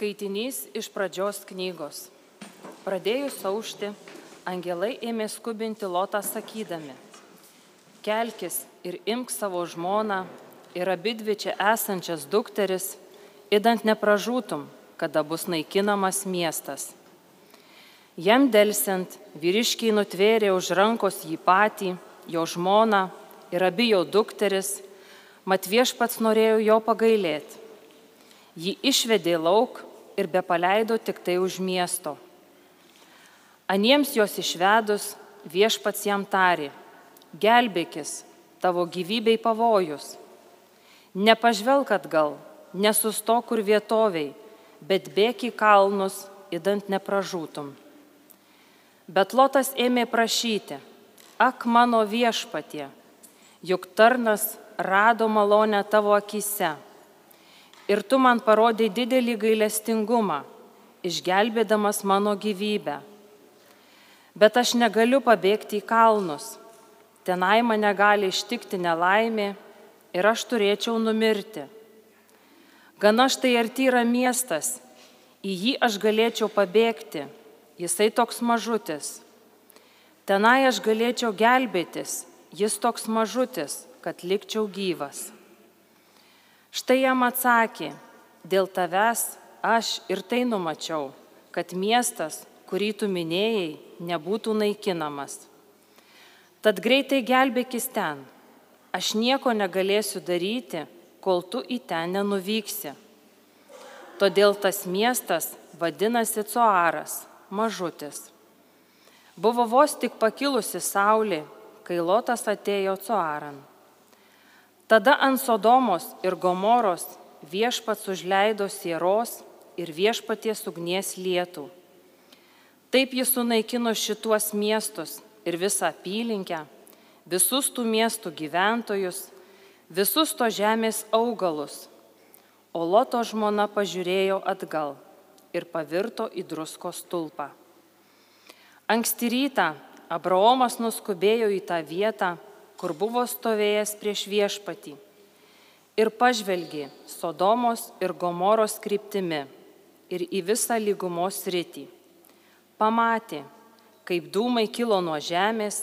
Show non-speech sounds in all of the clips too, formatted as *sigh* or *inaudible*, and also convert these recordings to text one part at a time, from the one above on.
Skaitinys iš pradžios knygos. Pradėjus aušti, angelai ėmė skubinti lotą sakydami, kelkis ir imk savo žmoną ir abidvi čia esančias dukteris, įdant nepražūtum, kada bus naikinamas miestas. Jam dėlsiant, vyriškiai nutvėrė už rankos jį patį, jo žmoną ir abi jo dukteris, mat viešpats norėjo jo pagailėti. Jį išvedė lauk ir be paleido tik tai už miesto. Aniems jos išvedus viešpats jam tarė, gelbėkis, tavo gyvybei pavojus. Nepažvelk atgal, nesustok kur vietoviai, bet bėk į kalnus, įdant nepražūtum. Bet Lotas ėmė prašyti, ak mano viešpatie, juk tarnas rado malonę tavo akise ir tu man parodai didelį gailestingumą, išgelbėdamas mano gyvybę. Bet aš negaliu pabėgti į kalnus, tenai mane gali ištikti nelaimė ir aš turėčiau numirti. Gana štai arti yra miestas, į jį aš galėčiau pabėgti, jisai toks mažutis. Tenai aš galėčiau gelbėtis, jis toks mažutis, kad likčiau gyvas. Štai jam atsakė, dėl tavęs aš ir tai numačiau, kad miestas, kurį tu minėjai, nebūtų naikinamas. Tad greitai gelbėkis ten. Aš nieko negalėsiu daryti, kol tu į ten nenuvyksi. Todėl tas miestas vadinasi Coaras, mažutis. Buvo vos tik pakilusi saulė, kai Lotas atėjo Coaran. Tada ant Sodomos ir Gomoros viešpats užleido sieros ir viešpaties ugnies lietų. Taip jis sunaikino šituos miestus ir visą apylinkę, visus tų miestų gyventojus, visus to žemės augalus. O Loto žmona pažiūrėjo atgal ir pavirto į drusko stulpą. Anksti rytą Abraomas nuskubėjo į tą vietą, kur buvo stovėjęs prieš viešpatį ir pažvelgė Sodomos ir Gomoros kryptimi ir į visą lygumos rytį. Pamatė, kaip dūmai kilo nuo žemės,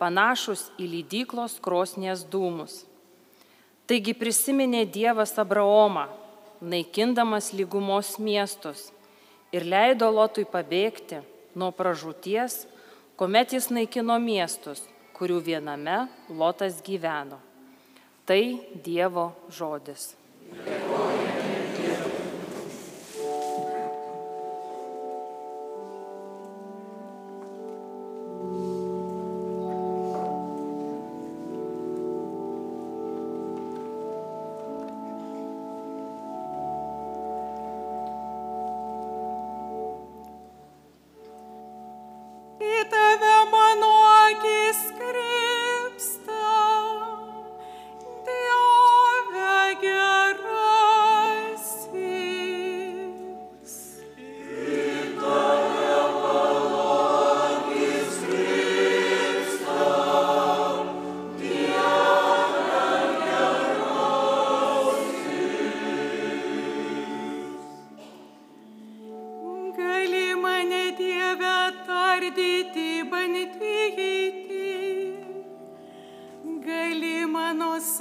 panašus į lydyklos krosnės dūmus. Taigi prisiminė Dievas Abraomą, naikindamas lygumos miestus ir leido Lotui pabėgti nuo pražūties, kuomet jis naikino miestus kurių viename Lotas gyveno. Tai Dievo žodis.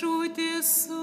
savo jo.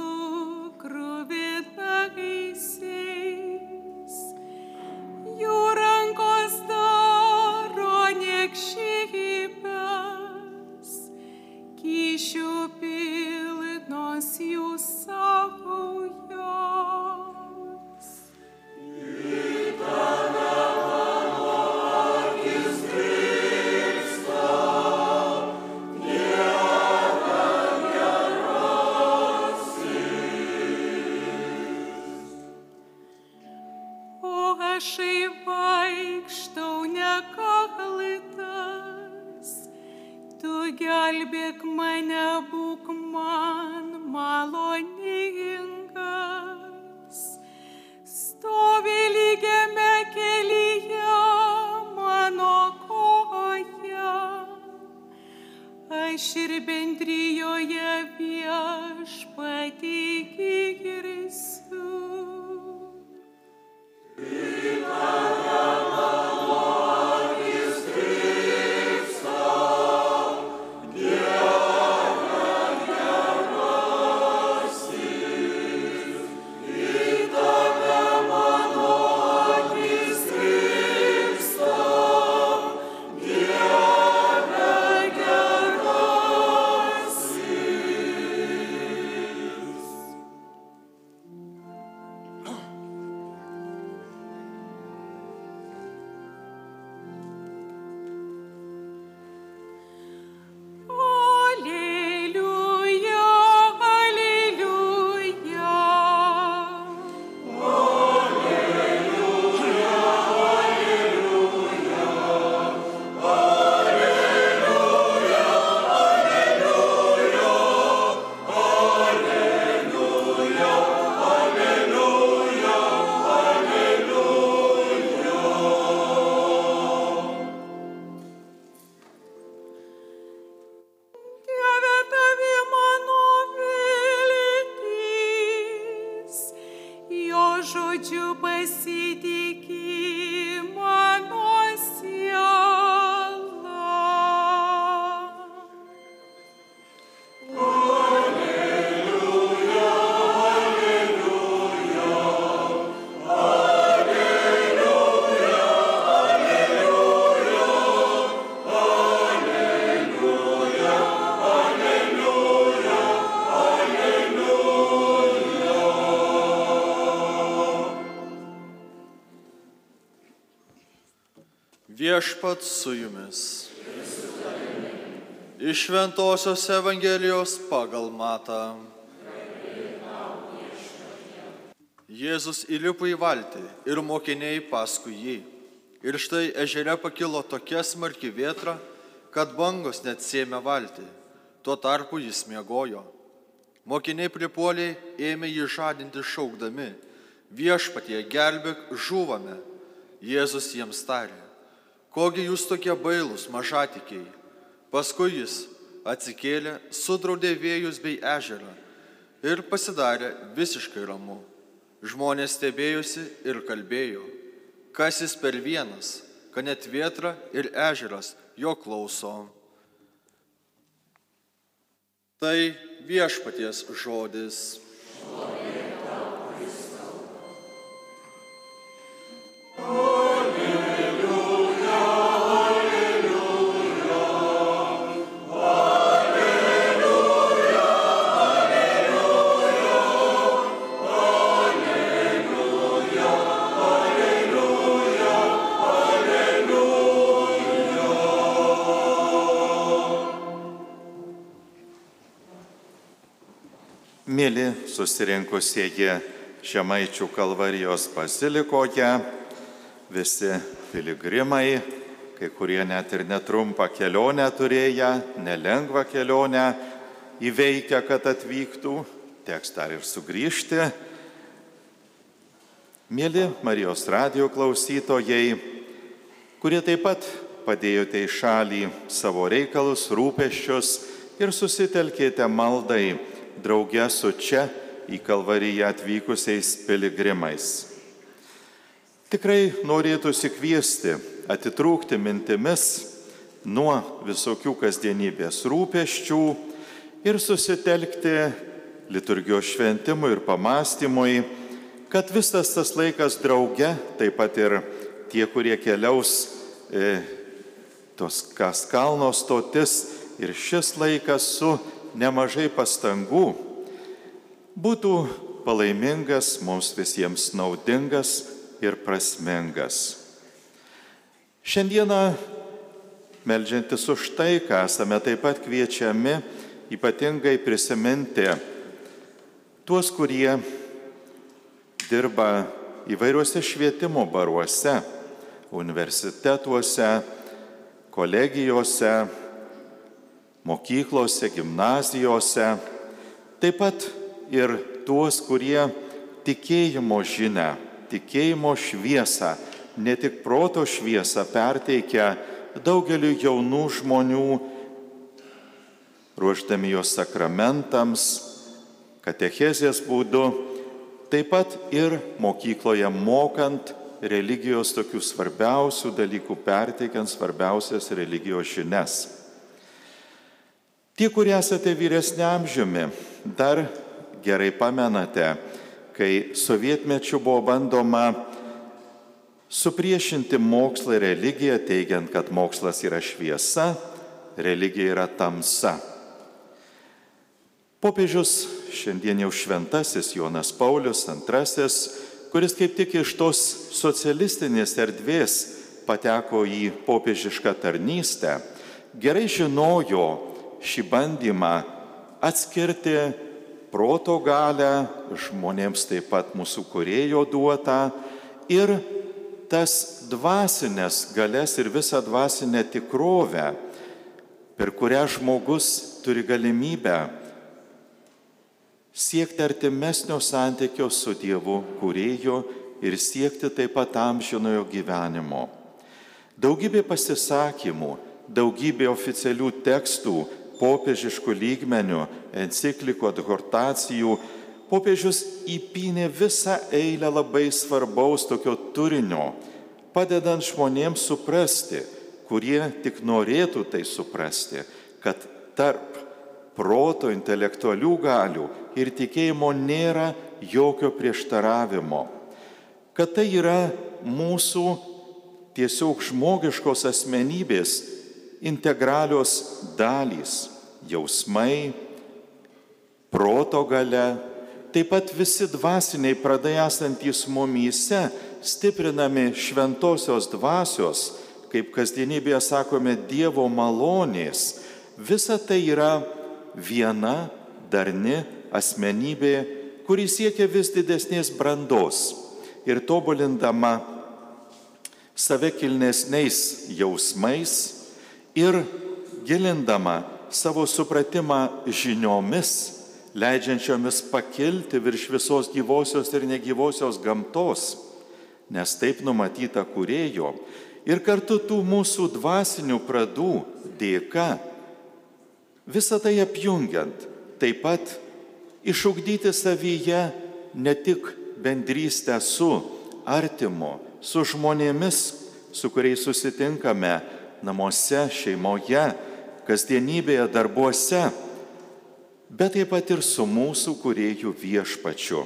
Viešpat su jumis. Iš Ventosios Evangelijos pagal Matą. Jėzus įlipo į valtį ir mokiniai paskui jį. Ir štai ežere pakilo tokia smarki vėtra, kad bangos net sėmė valtį. Tuo tarpu jis miegojo. Mokiniai pripuoliai ėmė jį žadinti šaukdami. Viešpatie gelbėk, žuvame. Jėzus jiems tarė. Kogi jūs tokie bailūs, mažatikiai? Paskui jis atsikėlė, sudraudė vėjus bei ežerą ir pasidarė visiškai ramu. Žmonės stebėjosi ir kalbėjo, kas jis per vienas, kad net vietra ir ežeras jo klauso. Tai viešpaties žodis. Mėly susirinkusieji Žemaičių kalvarijos bazilikoje, visi piligrimai, kai kurie net ir netrumpą kelionę turėję, nelengvą kelionę įveikę, kad atvyktų, teks dar ir sugrįžti. Mėly Marijos radio klausytojai, kurie taip pat padėjote į šalį savo reikalus, rūpeščius ir susitelkėte maldai drauge su čia į Kalvariją atvykusiais piligrimais. Tikrai norėtųsi kviesti atitrūkti mintimis nuo visokių kasdienybės rūpeščių ir susitelkti liturgijos šventimui ir pamastymui, kad visas tas laikas drauge, taip pat ir tie, kurie keliaus e, tos kas kalno stotis ir šis laikas su nemažai pastangų būtų palaimingas, mums visiems naudingas ir prasmingas. Šiandieną, melžiantis už tai, ką esame taip pat kviečiami ypatingai prisiminti tuos, kurie dirba įvairiuose švietimo baruose, universitetuose, kolegijose, mokyklose, gimnazijose, taip pat ir tuos, kurie tikėjimo žinę, tikėjimo šviesą, ne tik proto šviesą perteikia daugeliu jaunų žmonių, ruoždami juos sakramentams, katechezės būdu, taip pat ir mokykloje mokant religijos tokių svarbiausių dalykų, perteikiant svarbiausias religijos žinias. Tie, kurie esate vyresnė amžiumi, dar gerai pamenate, kai sovietmečiu buvo bandoma supriešinti mokslą ir religiją, teigiant, kad mokslas yra šviesa, religija yra tamsa. Popiežius šiandien jau šventasis Jonas Paulius II, kuris kaip tik iš tos socialistinės erdvės pateko į popiežišką tarnystę, gerai žinojo šį bandymą atskirti proto galę, žmonėms taip pat mūsų kurėjo duotą ir tas dvasinės galės ir visą dvasinę tikrovę, per kurią žmogus turi galimybę siekti artimesnio santykio su Dievu kurėjo ir siekti taip pat amžinojo gyvenimo. Daugybė pasisakymų, daugybė oficialių tekstų popiežiškų lygmenių, enciklikų, adhortacijų, popiežius įpynė visą eilę labai svarbaus tokio turinio, padedant žmonėms suprasti, kurie tik norėtų tai suprasti, kad tarp proto, intelektualių galių ir tikėjimo nėra jokio prieštaravimo, kad tai yra mūsų tiesiog žmogiškos asmenybės integralios dalys - jausmai, proto gale, taip pat visi dvasiniai pradai esantys mumyse, stiprinami šventosios dvasios, kaip kasdienybėje sakome, Dievo malonės, visa tai yra viena darni asmenybė, kuri siekia vis didesnės brandos ir tobulindama save kilnesniais jausmais, ir gilindama savo supratimą žiniomis, leidžiančiomis pakilti virš visos gyvosios ir negyvosios gamtos, nes taip numatyta kurėjo, ir kartu tų mūsų dvasinių pradų dėka, visą tai apjungiant, taip pat išugdyti savyje ne tik bendrystę su artimu, su žmonėmis, su kuriais susitinkame, namuose, šeimoje, kasdienybėje, darbuose, bet taip pat ir su mūsų kuriejų viešpačiu.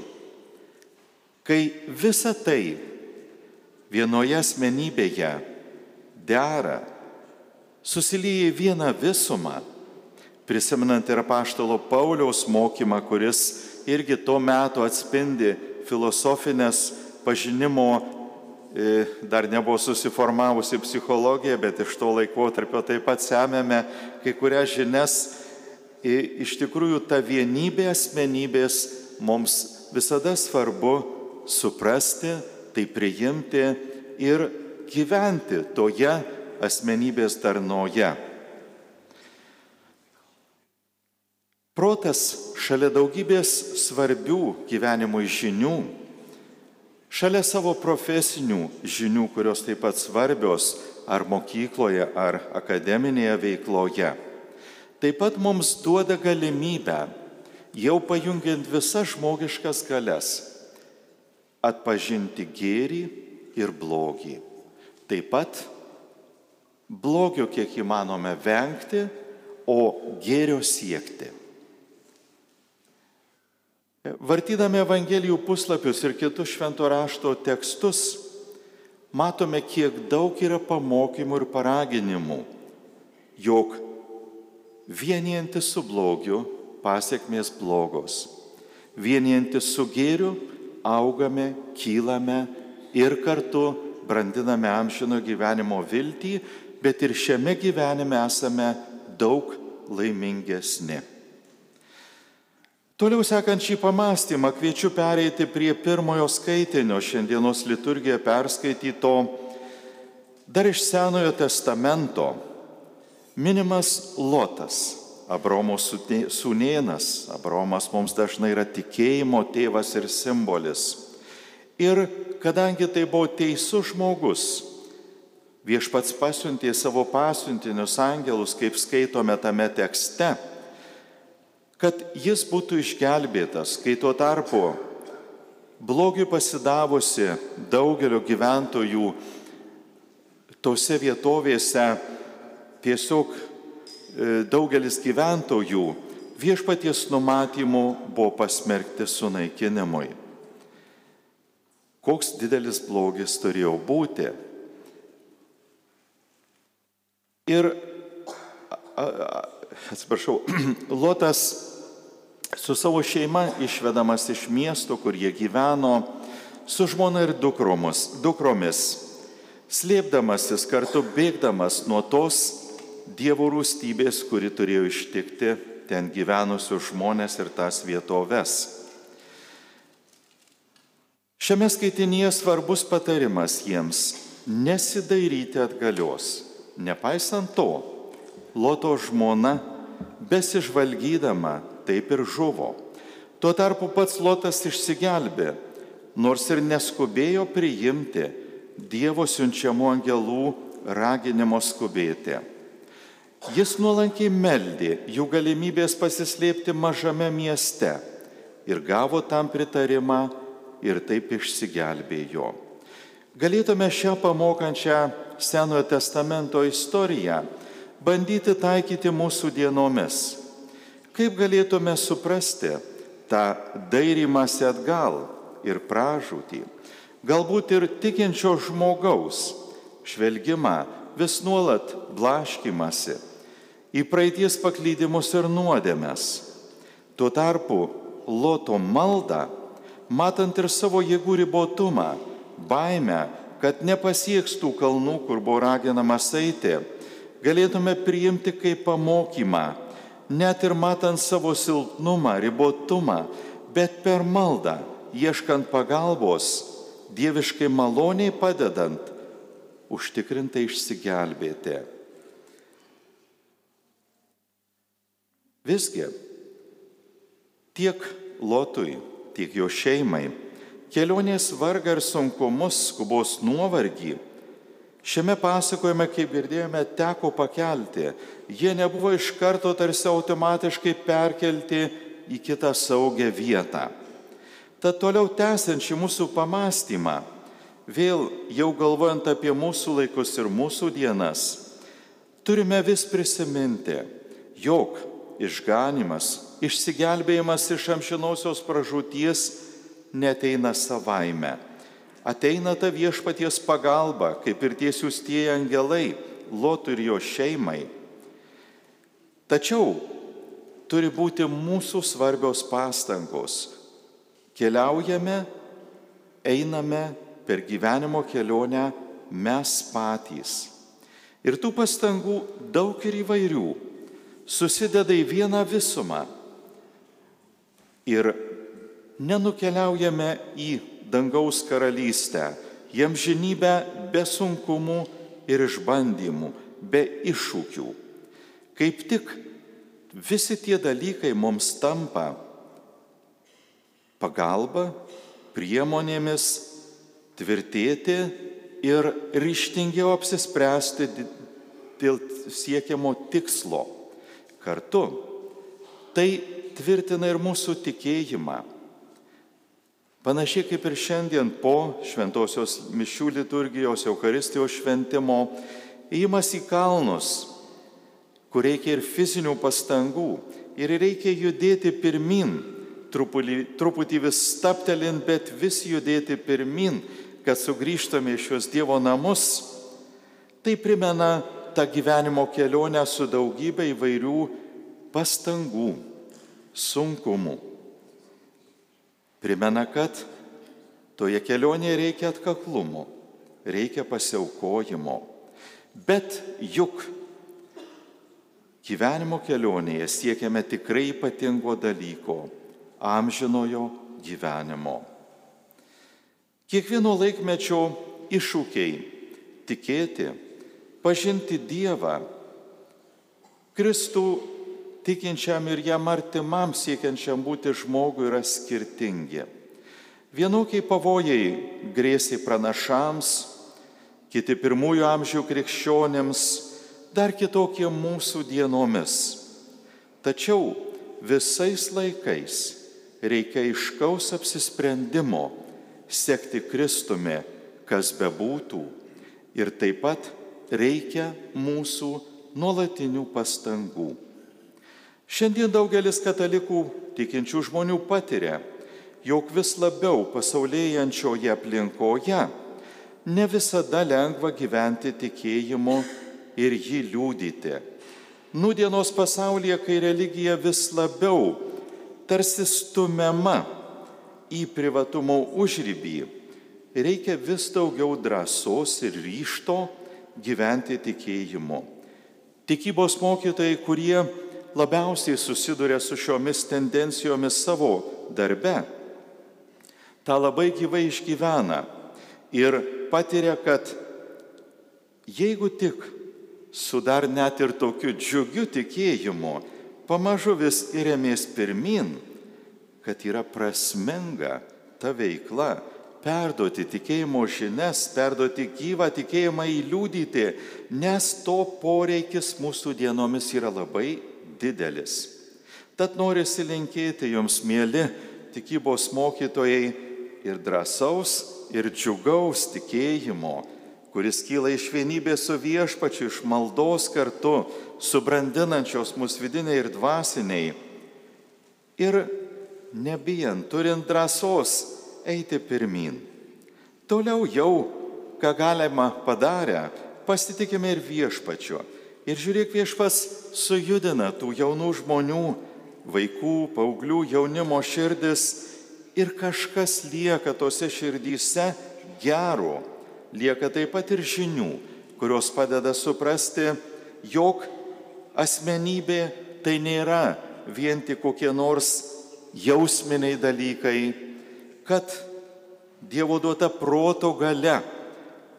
Kai visa tai vienoje asmenybėje dera, susilyja į vieną visumą, prisimenant ir paštalo Pauliaus mokymą, kuris irgi tuo metu atspindi filosofinės pažinimo dar nebuvo susiformavusi psichologija, bet iš to laikotarpio taip pat semėme kai kurias žinias. Iš tikrųjų, ta vienybė asmenybės mums visada svarbu suprasti, tai priimti ir gyventi toje asmenybės darnoje. Protas šalia daugybės svarbių gyvenimui žinių Šalia savo profesinių žinių, kurios taip pat svarbios ar mokykloje, ar akademinėje veikloje, taip pat mums duoda galimybę, jau pajungiant visas žmogiškas galias, atpažinti gėrį ir blogį. Taip pat blogio kiek įmanome vengti, o gėrio siekti. Vartydami Evangelijų puslapius ir kitus švento rašto tekstus, matome, kiek daug yra pamokymų ir paraginimų, jog vienijantis su blogiu pasiekmės blogos, vienijantis su gėriu augame, kylame ir kartu brandiname amžino gyvenimo viltį, bet ir šiame gyvenime esame daug laimingesni. Toliau sekant šį pamastymą, kviečiu pereiti prie pirmojo skaitinio šiandienos liturgiją perskaityto dar iš Senojo testamento. Minimas Lotas, Abromo sūnėnas. Abromas mums dažnai yra tikėjimo tėvas ir simbolis. Ir kadangi tai buvo teisus žmogus, viešpats pasiuntė savo pasiuntinius angelus, kaip skaitome tame tekste, kad jis būtų išgelbėtas, kai tuo tarpu blogiui pasidavusi daugelio gyventojų tose vietovėse tiesiog e, daugelis gyventojų viešpaties numatymų buvo pasmerkti sunaikinimui. Koks didelis blogis turėjo būti. Ir, atsiprašau, *clears throat* Lotas su savo šeima išvedamas iš miesto, kur jie gyveno, su žmona ir dukromis, dukromis slėpdamasis kartu bėgdamas nuo tos Dievo rūstybės, kuri turėjo ištikti ten gyvenusius žmonės ir tas vietoves. Šiame skaitinėje svarbus patarimas jiems - nesidairyti atgalios. Nepaisant to, Loto žmona, besižvalgydama, taip ir žuvo. Tuo tarpu pats Lotas išsigelbė, nors ir neskubėjo priimti Dievo siunčiamų angelų raginimo skubėti. Jis nuolankiai meldė jų galimybės pasislėpti mažame mieste ir gavo tam pritarimą ir taip išsigelbėjo. Galėtume šią pamokančią Senojo testamento istoriją bandyti taikyti mūsų dienomis Kaip galėtume suprasti tą dairimąsi atgal ir pražūtį, galbūt ir tikinčio žmogaus žvelgimą vis nuolat blaškimasi į praeities paklydimus ir nuodėmes. Tuo tarpu Loto malda, matant ir savo jėgų ribotumą, baimę, kad nepasieks tų kalnų, kur buvo raginamas eiti, galėtume priimti kaip pamokymą net ir matant savo silpnumą, ribotumą, bet per maldą, ieškant pagalbos, dieviškai maloniai padedant, užtikrintai išsigelbėti. Visgi, tiek Lotui, tiek jo šeimai, kelionės vargą ir sunkumus, skubos nuovargį, Šiame pasakojime, kaip girdėjome, teko pakelti. Jie nebuvo iš karto tarsi automatiškai perkelti į kitą saugę vietą. Tad toliau tęsiant šį mūsų pamastymą, vėl jau galvojant apie mūsų laikus ir mūsų dienas, turime vis prisiminti, jog išganimas, išsigelbėjimas iš amžinosios pražūties neteina savaime ateina ta viešpaties pagalba, kaip ir tie siūstieji angelai, Lotų ir jo šeimai. Tačiau turi būti mūsų svarbios pastangos. Keliaujame, einame per gyvenimo kelionę mes patys. Ir tų pastangų daug ir įvairių susideda į vieną visumą. Ir nenukeliaujame į dangaus karalystę, jiems žinybę be sunkumų ir išbandymų, be iššūkių. Kaip tik visi tie dalykai mums tampa pagalba, priemonėmis tvirtėti ir ryštingiau apsispręsti dėl siekiamo tikslo. Kartu tai tvirtina ir mūsų tikėjimą Panašiai kaip ir šiandien po šventosios mišių liturgijos Eucharistijos šventimo įimas į kalnus, kur reikia ir fizinių pastangų, ir reikia judėti pirmin, truputį, truputį vis staptelint, bet vis judėti pirmin, kad sugrįžtame į šios Dievo namus. Tai primena tą gyvenimo kelionę su daugybė įvairių pastangų, sunkumų. Primena, kad toje kelionėje reikia atkaklumo, reikia pasiaukojimo. Bet juk gyvenimo kelionėje siekiame tikrai ypatingo dalyko amžinojo gyvenimo. Kiekvieno laikmečio iššūkiai - tikėti, pažinti Dievą, Kristų tikinčiam ir jam artimam siekiančiam būti žmogui yra skirtingi. Vienokiai pavojai grėsė pranašams, kiti pirmųjų amžių krikščionėms, dar kitokie mūsų dienomis. Tačiau visais laikais reikia iškaus apsisprendimo sekti Kristumi, kas bebūtų, ir taip pat reikia mūsų nuolatinių pastangų. Šiandien daugelis katalikų tikinčių žmonių patiria, jog vis labiau pasaulėjančioje aplinkoje ne visada lengva gyventi tikėjimu ir jį liūdyti. Nudienos pasaulyje, kai religija vis labiau tarsi stumiama į privatumo užrybį, reikia vis daugiau drąsos ir ryšto gyventi tikėjimu. Tikybos mokytojai, kurie labiausiai susiduria su šiomis tendencijomis savo darbe, tą labai gyvai išgyvena ir patiria, kad jeigu tik su dar net ir tokiu džiugiu tikėjimu pamažu vis įrėmės pirmin, kad yra prasminga ta veikla, perduoti tikėjimo žinias, perduoti gyvą tikėjimą įliūdyti, nes to poreikis mūsų dienomis yra labai didelis. Tad noriu linkėti jums, mėly tikybos mokytojai, ir drąsaus, ir džiugaus tikėjimo, kuris kyla iš vienybės su viešpačiu, iš maldos kartu, subrandinančios mūsų vidiniai ir dvasiniai. Ir nebijant, turint drąsos eiti pirmin. Toliau jau, ką galima padarę, pasitikime ir viešpačiu Ir žiūrėk, viešpas sujudina tų jaunų žmonių, vaikų, paauglių, jaunimo širdis. Ir kažkas lieka tose širdyse gero, lieka taip pat ir žinių, kurios padeda suprasti, jog asmenybė tai nėra vien tik kokie nors jausminiai dalykai, kad Dievo duota proto gale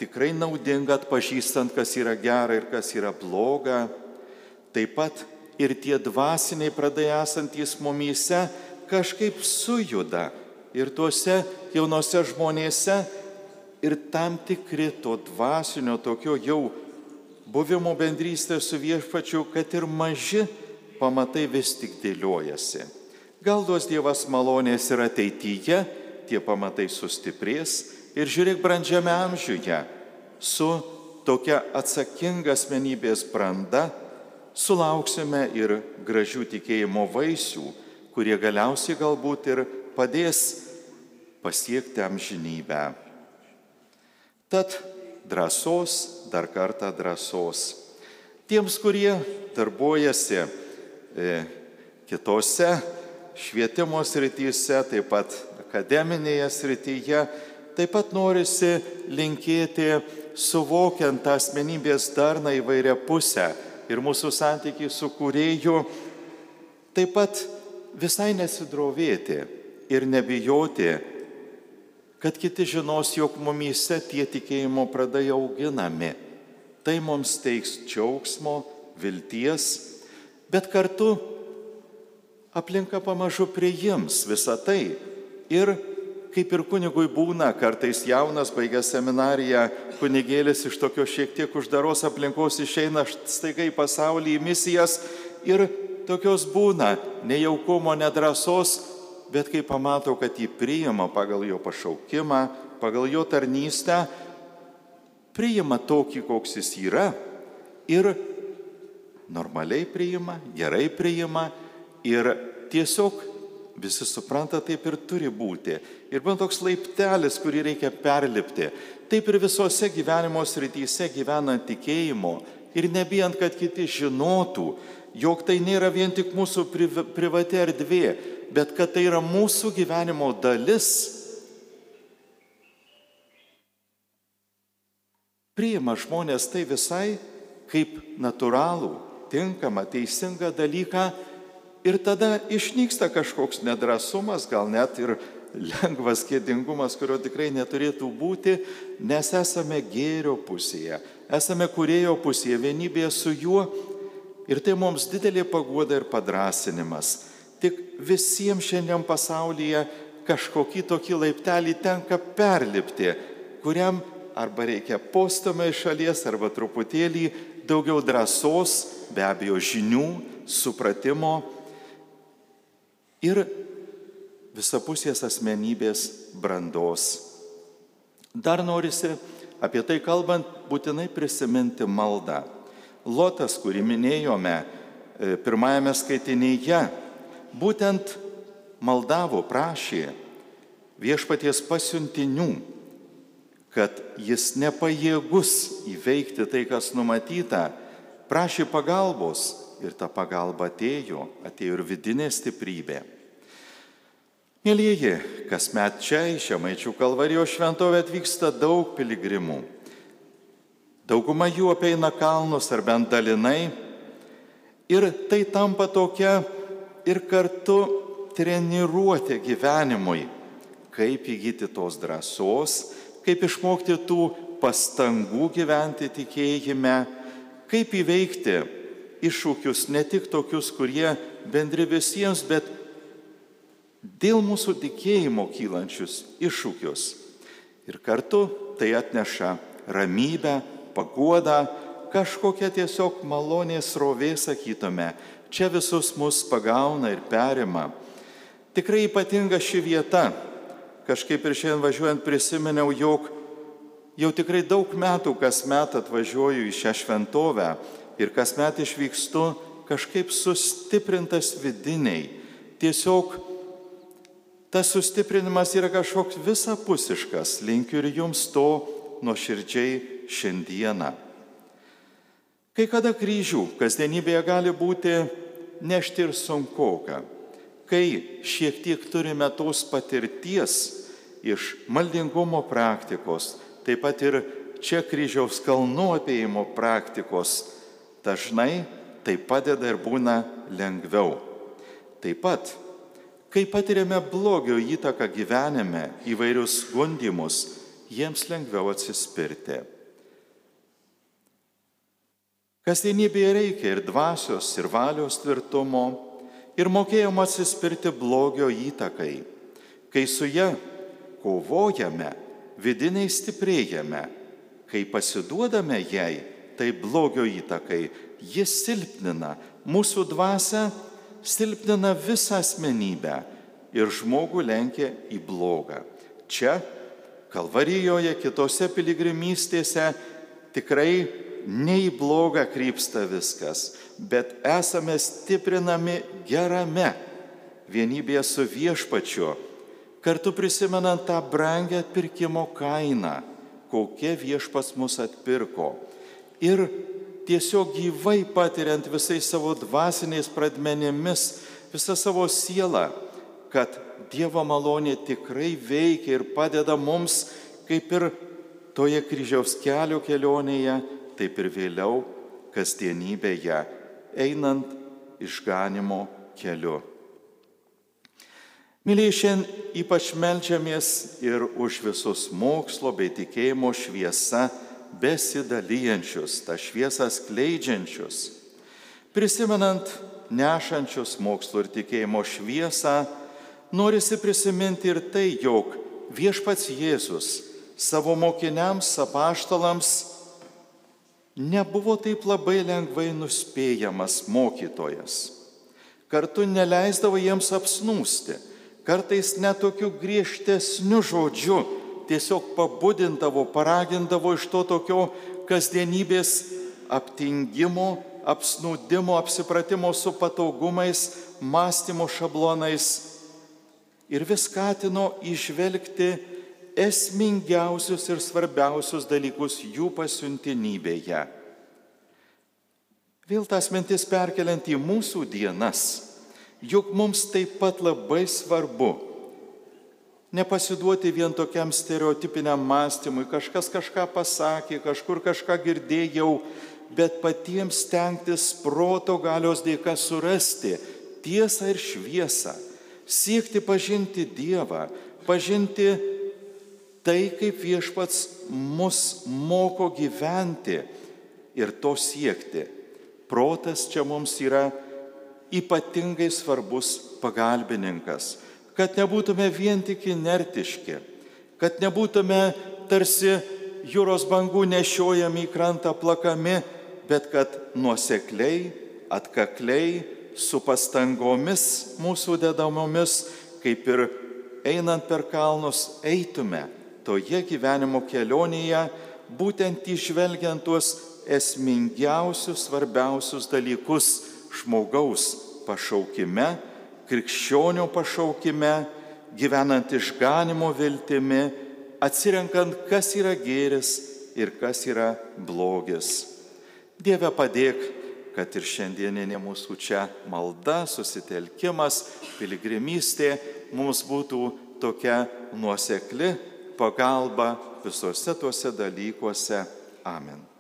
tikrai naudinga atpažįstant, kas yra gera ir kas yra bloga. Taip pat ir tie dvasiniai pradai esantys mumyse kažkaip sujuda ir tuose jaunose žmonėse ir tam tikri to dvasinio tokio jau buvimo bendrystė su viešpačiu, kad ir maži pamatai vis tik dėliojasi. Gal duos Dievas malonės ir ateityje tie pamatai sustiprės ir žiūrėk brandžiame amžiuje, su tokia atsakinga asmenybės branda sulauksime ir gražių tikėjimo vaisių, kurie galiausiai galbūt ir padės pasiekti amžinybę. Tad drąsos, dar kartą drąsos. Tiems, kurie darbuojasi e, kitose švietimo srityse, taip pat akademinėje srityje, taip pat norisi linkėti, suvokiant tą asmenybės darną įvairią pusę ir mūsų santykiai su kūrėju, taip pat visai nesidrovėti ir nebijoti, kad kiti žinos, jog mumyse tie tikėjimo pradai auginami. Tai mums teiks džiaugsmo, vilties, bet kartu aplinka pamažu priims visą tai ir kaip ir kunigui būna, kartais jaunas, baigęs seminariją, kunigėlis iš tokio šiek tiek uždaros aplinkos išeina staiga į pasaulį, į misijas ir tokios būna nejaukumo, nedrasos, bet kai pamato, kad jį priima pagal jo pašaukimą, pagal jo tarnystę, priima tokį, koks jis yra ir normaliai priima, gerai priima ir tiesiog Visi supranta, taip ir turi būti. Ir man toks laiptelis, kurį reikia perlipti. Taip ir visose gyvenimo srityse gyvenant tikėjimo ir nebijant, kad kiti žinotų, jog tai nėra vien tik mūsų privati erdvė, bet kad tai yra mūsų gyvenimo dalis. Priima žmonės tai visai kaip natūralų, tinkamą, teisingą dalyką Ir tada išnyksta kažkoks nedrasumas, gal net ir lengvas kėdingumas, kurio tikrai neturėtų būti, nes esame gėrio pusėje, esame kurėjo pusėje, vienybėje su juo. Ir tai mums didelė paguoda ir padrasinimas. Tik visiems šiandien pasaulyje kažkokį tokį laiptelį tenka perlipti, kuriam arba reikia postumą iš šalies, arba truputėlį daugiau drąsos, be abejo žinių, supratimo ir visapusės asmenybės brandos. Dar norisi apie tai kalbant būtinai prisiminti maldą. Lotas, kurį minėjome e, pirmajame skaitinyje, būtent maldavo, prašė viešpaties pasiuntinių, kad jis nepajėgus įveikti tai, kas numatyta, prašė pagalbos ir ta pagalba atėjo, atėjo ir vidinė stiprybė. Mėlyjeji, kasmet čia į Šemaičių kalvarijos šventovę atvyksta daug piligrimų. Dauguma jų apeina kalnus ar bent dalinai. Ir tai tampa tokia ir kartu treniruotė gyvenimui, kaip įgyti tos drąsos, kaip išmokti tų pastangų gyventi tikėjime, kaip įveikti iššūkius, ne tik tokius, kurie bendri visiems, bet dėl mūsų tikėjimo kylančius iššūkius. Ir kartu tai atneša ramybę, paguodą, kažkokią tiesiog malonės rovė, sakytume, čia visus mus pagauna ir perima. Tikrai ypatinga ši vieta. Kažkaip ir šiandien važiuojant prisiminiau, jog jau tikrai daug metų kasmet atvažiuoju į šią šventovę ir kasmet išvykstu kažkaip sustiprintas vidiniai. Tiesiog tas sustiprinimas yra kažkoks visapusiškas. Linkiu ir jums to nuoširdžiai šiandieną. Kai kada kryžių kasdienybėje gali būti nešti ir sunkoka. Kai šiek tiek turime tos patirties iš maldingumo praktikos, taip pat ir čia kryžiaus kalnų apėjimo praktikos, dažnai tai padeda ir būna lengviau. Taip pat Kai patiriame blogio įtaką gyvenime, įvairius gundimus, jiems lengviau atsispirti. Kasdienybėje reikia ir dvasios, ir valios tvirtumo, ir mokėjimo atsispirti blogio įtakai. Kai su ją kovojame, vidiniai stiprėjame, kai pasiduodame jai, tai blogio įtakai, jis silpnina mūsų dvasę silpnina visą asmenybę ir žmogų lenkia į blogą. Čia, Kalvarijoje, kitose piligrimystėse tikrai ne į blogą krypsta viskas, bet esame stiprinami gerame vienybėje su viešpačiu, kartu prisimenant tą brangę atpirkimo kainą, kokia viešpas mus atpirko. Ir tiesiog gyvai patiriant visais savo dvasiniais pradmenėmis, visą savo sielą, kad Dievo malonė tikrai veikia ir padeda mums, kaip ir toje kryžiaus kelio kelionėje, taip ir vėliau kasdienybėje, einant išganimo keliu. Myliai, šiandien ypač melžiamės ir už visus mokslo bei tikėjimo šviesa besidalyjančius, tą šviesą skleidžiančius, prisimenant nešančius mokslo ir tikėjimo šviesą, norisi prisiminti ir tai, jog viešpats Jėzus savo mokiniams, apaštalams nebuvo taip labai lengvai nuspėjamas mokytojas. Kartu neleisdavo jiems apsnūsti, kartais netokiu griežtesniu žodžiu tiesiog pabudindavo, paragindavo iš to tokio kasdienybės aptingimo, apsnūdimo, apsipratimo su patogumais, mąstymo šablonais ir vis skatino išvelgti esmingiausius ir svarbiausius dalykus jų pasiuntinybėje. Vėl tas mintis perkeliant į mūsų dienas, juk mums taip pat labai svarbu nepasiduoti vien tokiam stereotipiniam mąstymui, kažkas kažką pasakė, kažkur kažką girdėjau, bet patiems stengtis proto galios dėka surasti tiesą ir šviesą, siekti pažinti Dievą, pažinti tai, kaip viešpats mus moko gyventi ir to siekti. Protas čia mums yra ypatingai svarbus pagalbininkas, kad nebūtume vien tik inertiški, kad nebūtume tarsi jūros bangų nešiojami į krantą plakami, bet kad nuosekliai, atkakliai, su pastangomis mūsų dedamomis, kaip ir einant per kalnus, eitume toje gyvenimo kelionėje, būtent išvelgiant tuos esmingiausius, svarbiausius dalykus žmogaus pašaukime, krikščionių pašaukime, gyvenant išganimo viltimi, atsirenkant, kas yra gėris ir kas yra blogis. Dieve padėk, kad ir šiandieninė mūsų čia malda, susitelkimas, piligrimystė mums būtų tokia nuosekli pagalba visose tuose dalykuose. Amen.